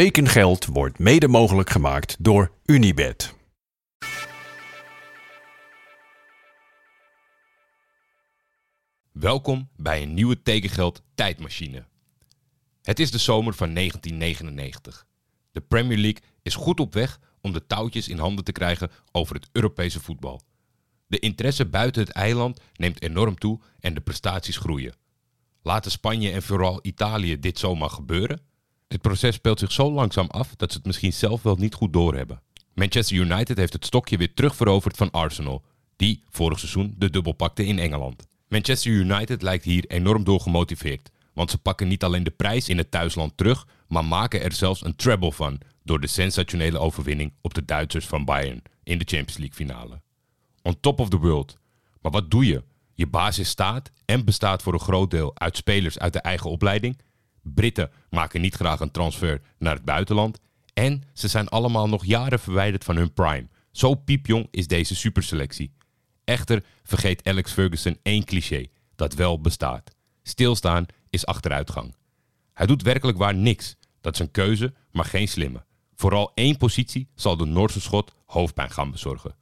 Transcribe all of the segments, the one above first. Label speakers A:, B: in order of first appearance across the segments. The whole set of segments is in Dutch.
A: Tekengeld wordt mede mogelijk gemaakt door Unibed.
B: Welkom bij een nieuwe tekengeld tijdmachine. Het is de zomer van 1999. De Premier League is goed op weg om de touwtjes in handen te krijgen over het Europese voetbal. De interesse buiten het eiland neemt enorm toe en de prestaties groeien. Laten Spanje en vooral Italië dit zomaar gebeuren? Het proces speelt zich zo langzaam af dat ze het misschien zelf wel niet goed doorhebben. Manchester United heeft het stokje weer terugveroverd van Arsenal, die vorig seizoen de dubbel pakte in Engeland. Manchester United lijkt hier enorm door gemotiveerd, want ze pakken niet alleen de prijs in het thuisland terug, maar maken er zelfs een treble van door de sensationele overwinning op de Duitsers van Bayern in de Champions League finale. On top of the world. Maar wat doe je? Je basis staat en bestaat voor een groot deel uit spelers uit de eigen opleiding. Britten maken niet graag een transfer naar het buitenland. En ze zijn allemaal nog jaren verwijderd van hun prime. Zo piepjong is deze superselectie. Echter vergeet Alex Ferguson één cliché dat wel bestaat. Stilstaan is achteruitgang. Hij doet werkelijk waar niks. Dat is een keuze, maar geen slimme. Vooral één positie zal de Noorse schot hoofdpijn gaan bezorgen.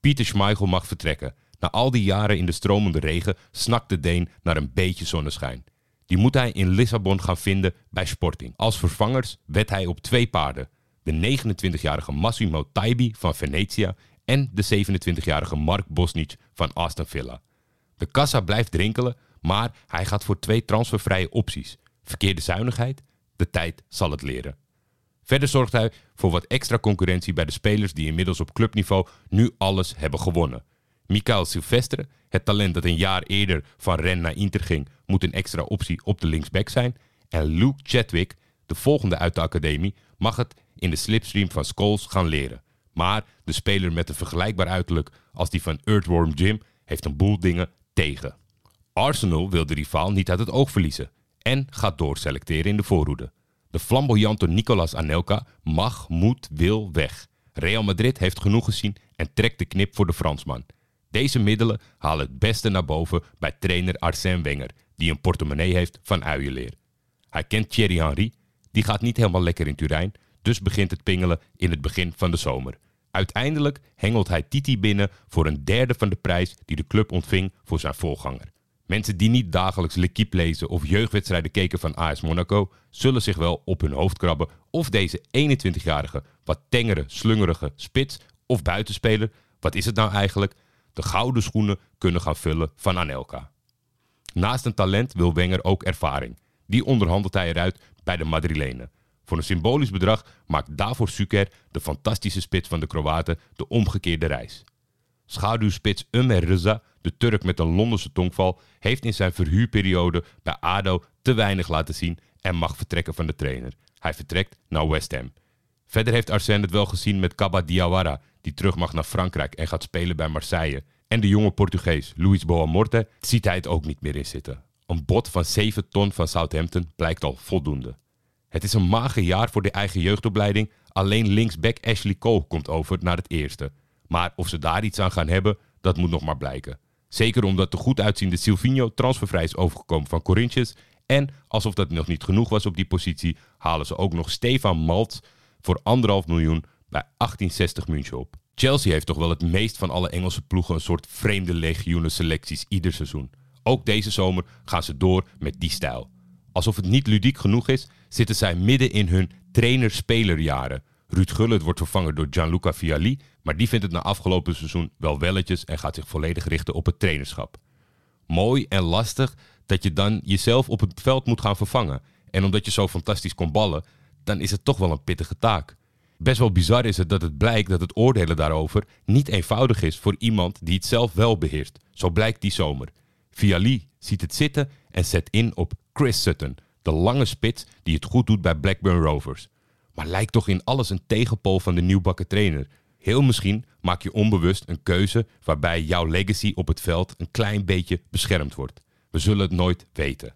B: Pieter Schmeichel mag vertrekken. Na al die jaren in de stromende regen snakt de Deen naar een beetje zonneschijn. Die moet hij in Lissabon gaan vinden bij Sporting. Als vervangers wedt hij op twee paarden. De 29-jarige Massimo Taibi van Venetia en de 27-jarige Mark Bosnic van Aston Villa. De kassa blijft drinkelen, maar hij gaat voor twee transfervrije opties. Verkeerde zuinigheid? De tijd zal het leren. Verder zorgt hij voor wat extra concurrentie bij de spelers die inmiddels op clubniveau nu alles hebben gewonnen. Mikael Silvestre, het talent dat een jaar eerder van Ren naar Inter ging, moet een extra optie op de linksback zijn. En Luke Chadwick, de volgende uit de academie, mag het in de slipstream van Scholes gaan leren. Maar de speler met een vergelijkbaar uiterlijk als die van Earthworm Jim heeft een boel dingen tegen. Arsenal wil de rivaal niet uit het oog verliezen en gaat doorselecteren in de voorhoede. De flamboyante Nicolas Anelka mag, moet, wil weg. Real Madrid heeft genoeg gezien en trekt de knip voor de Fransman. Deze middelen halen het beste naar boven bij trainer Arsène Wenger, die een portemonnee heeft van uienleer. Hij kent Thierry Henry, die gaat niet helemaal lekker in Turijn, dus begint het pingelen in het begin van de zomer. Uiteindelijk hengelt hij Titi binnen voor een derde van de prijs die de club ontving voor zijn voorganger. Mensen die niet dagelijks L'Equipe lezen of jeugdwedstrijden keken van AS Monaco, zullen zich wel op hun hoofd krabben of deze 21-jarige, wat tengere, slungerige spits of buitenspeler, wat is het nou eigenlijk, de gouden schoenen kunnen gaan vullen van Anelka. Naast een talent wil Wenger ook ervaring. Die onderhandelt hij eruit bij de Madrilenen. Voor een symbolisch bedrag maakt Davor Suker, de fantastische spits van de Kroaten, de omgekeerde reis. Schaduwspits Ömer Reza, de Turk met een Londense tongval, heeft in zijn verhuurperiode bij ADO te weinig laten zien en mag vertrekken van de trainer. Hij vertrekt naar West Ham. Verder heeft Arsène het wel gezien met Kaba Diawara, die terug mag naar Frankrijk en gaat spelen bij Marseille. En de jonge Portugees Luis Boamorte ziet hij het ook niet meer in zitten. Een bod van 7 ton van Southampton blijkt al voldoende. Het is een mager jaar voor de eigen jeugdopleiding. Alleen linksback Ashley Cole komt over naar het eerste. Maar of ze daar iets aan gaan hebben, dat moet nog maar blijken. Zeker omdat de goed uitziende Silvino transfervrij is overgekomen van Corinthians. En alsof dat nog niet genoeg was op die positie, halen ze ook nog Stefan Maltz voor anderhalf miljoen bij 1860 München op. Chelsea heeft toch wel het meest van alle Engelse ploegen een soort vreemde legioenen selecties ieder seizoen. Ook deze zomer gaan ze door met die stijl. Alsof het niet ludiek genoeg is, zitten zij midden in hun trainer-spelerjaren. Ruud Gullit wordt vervangen door Gianluca Vialli, maar die vindt het na afgelopen seizoen wel welletjes en gaat zich volledig richten op het trainerschap. Mooi en lastig dat je dan jezelf op het veld moet gaan vervangen. En omdat je zo fantastisch kon ballen, dan is het toch wel een pittige taak. Best wel bizar is het dat het blijkt dat het oordelen daarover niet eenvoudig is voor iemand die het zelf wel beheerst. Zo blijkt die zomer. Viali ziet het zitten en zet in op Chris Sutton, de lange spits die het goed doet bij Blackburn Rovers. Maar lijkt toch in alles een tegenpool van de nieuwbakken trainer. Heel misschien maak je onbewust een keuze waarbij jouw legacy op het veld een klein beetje beschermd wordt. We zullen het nooit weten.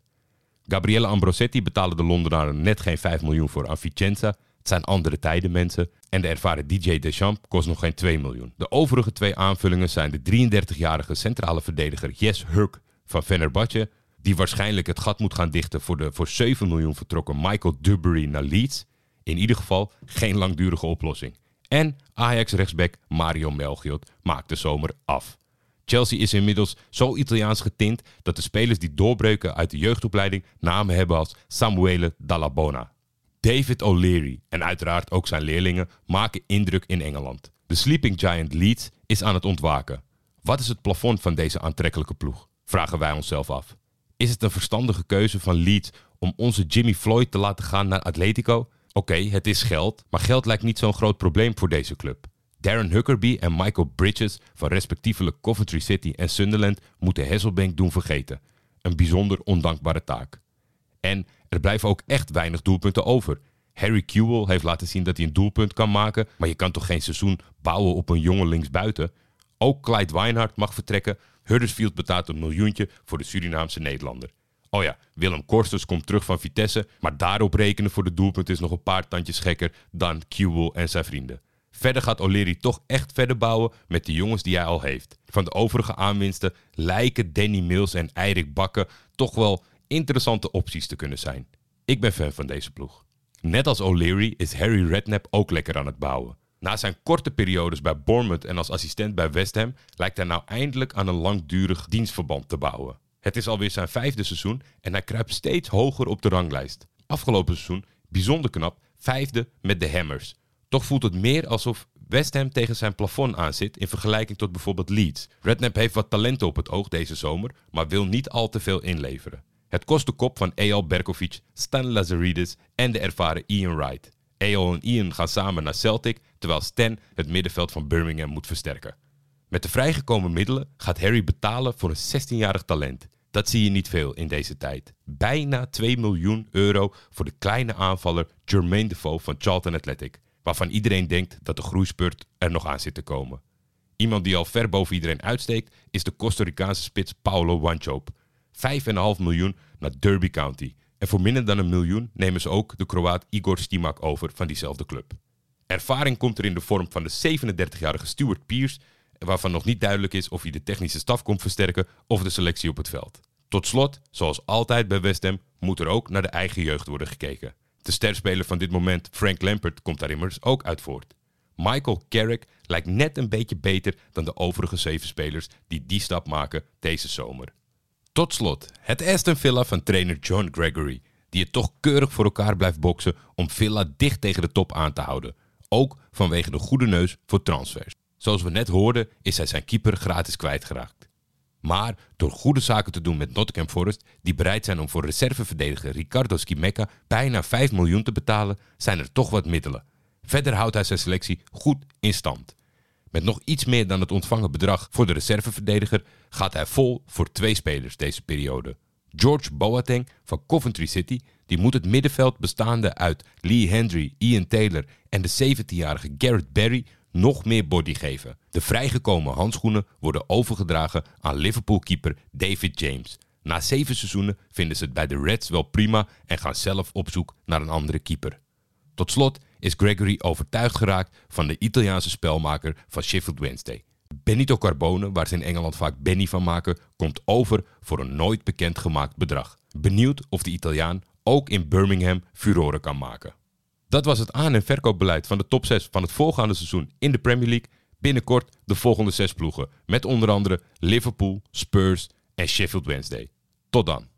B: Gabriele Ambrosetti betalen de Londenaren net geen 5 miljoen voor aan Vicenza. Het zijn andere tijden, mensen. En de ervaren DJ Deschamps kost nog geen 2 miljoen. De overige twee aanvullingen zijn de 33-jarige centrale verdediger Jes Hurk van Fenerbahce... die waarschijnlijk het gat moet gaan dichten voor de voor 7 miljoen vertrokken Michael Dubry naar Leeds... In ieder geval geen langdurige oplossing. En Ajax-rechtsback Mario Melchiot maakt de zomer af. Chelsea is inmiddels zo Italiaans getint dat de spelers die doorbreken uit de jeugdopleiding namen hebben als Samuele Dallabona. David O'Leary en uiteraard ook zijn leerlingen maken indruk in Engeland. De sleeping giant Leeds is aan het ontwaken. Wat is het plafond van deze aantrekkelijke ploeg? Vragen wij onszelf af. Is het een verstandige keuze van Leeds om onze Jimmy Floyd te laten gaan naar Atletico? Oké, het is geld, maar geld lijkt niet zo'n groot probleem voor deze club. Darren Huckerby en Michael Bridges van respectievelijk Coventry City en Sunderland moeten Hasselbank doen vergeten. Een bijzonder ondankbare taak. En er blijven ook echt weinig doelpunten over. Harry Kewell heeft laten zien dat hij een doelpunt kan maken, maar je kan toch geen seizoen bouwen op een jonge linksbuiten? Ook Clyde Weinhardt mag vertrekken. Huddersfield betaalt een miljoentje voor de Surinaamse Nederlander. Oh ja, Willem Korsters komt terug van Vitesse, maar daarop rekenen voor de doelpunt is nog een paar tandjes gekker dan Kewell en zijn vrienden. Verder gaat O'Leary toch echt verder bouwen met de jongens die hij al heeft. Van de overige aanwinsten lijken Danny Mills en Eirik Bakken toch wel interessante opties te kunnen zijn. Ik ben fan van deze ploeg. Net als O'Leary is Harry Redknapp ook lekker aan het bouwen. Na zijn korte periodes bij Bournemouth en als assistent bij West Ham lijkt hij nou eindelijk aan een langdurig dienstverband te bouwen. Het is alweer zijn vijfde seizoen en hij kruipt steeds hoger op de ranglijst. Afgelopen seizoen, bijzonder knap, vijfde met de Hammers. Toch voelt het meer alsof West Ham tegen zijn plafond aanzit in vergelijking tot bijvoorbeeld Leeds. Redknapp heeft wat talenten op het oog deze zomer, maar wil niet al te veel inleveren. Het kost de kop van Eyal Berkovic, Stan Lazaridis en de ervaren Ian Wright. Eyal en Ian gaan samen naar Celtic, terwijl Stan het middenveld van Birmingham moet versterken. Met de vrijgekomen middelen gaat Harry betalen voor een 16-jarig talent. Dat zie je niet veel in deze tijd. Bijna 2 miljoen euro voor de kleine aanvaller Jermaine Defoe van Charlton Athletic, waarvan iedereen denkt dat de groeispurt er nog aan zit te komen. Iemand die al ver boven iedereen uitsteekt is de Costa Ricaanse spits Paulo Wanchope. 5,5 miljoen naar Derby County. En voor minder dan een miljoen nemen ze ook de Kroaat Igor Stimak over van diezelfde club. Ervaring komt er in de vorm van de 37-jarige Stuart Pierce, waarvan nog niet duidelijk is of hij de technische staf komt versterken of de selectie op het veld. Tot slot, zoals altijd bij West Ham, moet er ook naar de eigen jeugd worden gekeken. De sterspeler van dit moment, Frank Lampert, komt daar immers ook uit voort. Michael Carrick lijkt net een beetje beter dan de overige zeven spelers die die stap maken deze zomer. Tot slot, het Aston Villa van trainer John Gregory, die het toch keurig voor elkaar blijft boksen om Villa dicht tegen de top aan te houden. Ook vanwege de goede neus voor transfers. Zoals we net hoorden is hij zijn keeper gratis kwijtgeraakt. Maar door goede zaken te doen met Nottingham Forest, die bereid zijn om voor reserveverdediger Ricardo Schimecca bijna 5 miljoen te betalen, zijn er toch wat middelen. Verder houdt hij zijn selectie goed in stand. Met nog iets meer dan het ontvangen bedrag voor de reserveverdediger gaat hij vol voor twee spelers deze periode. George Boateng van Coventry City, die moet het middenveld bestaande uit Lee Hendry, Ian Taylor en de 17-jarige Garrett Barry nog meer body geven. De vrijgekomen handschoenen worden overgedragen aan Liverpool-keeper David James. Na zeven seizoenen vinden ze het bij de Reds wel prima en gaan zelf op zoek naar een andere keeper. Tot slot is Gregory overtuigd geraakt van de Italiaanse spelmaker van Sheffield Wednesday. Benito Carbone, waar ze in Engeland vaak Benny van maken, komt over voor een nooit bekendgemaakt bedrag. Benieuwd of de Italiaan ook in Birmingham furoren kan maken. Dat was het aan- en verkoopbeleid van de top 6 van het voorgaande seizoen in de Premier League. Binnenkort de volgende zes ploegen, met onder andere Liverpool, Spurs en Sheffield Wednesday. Tot dan.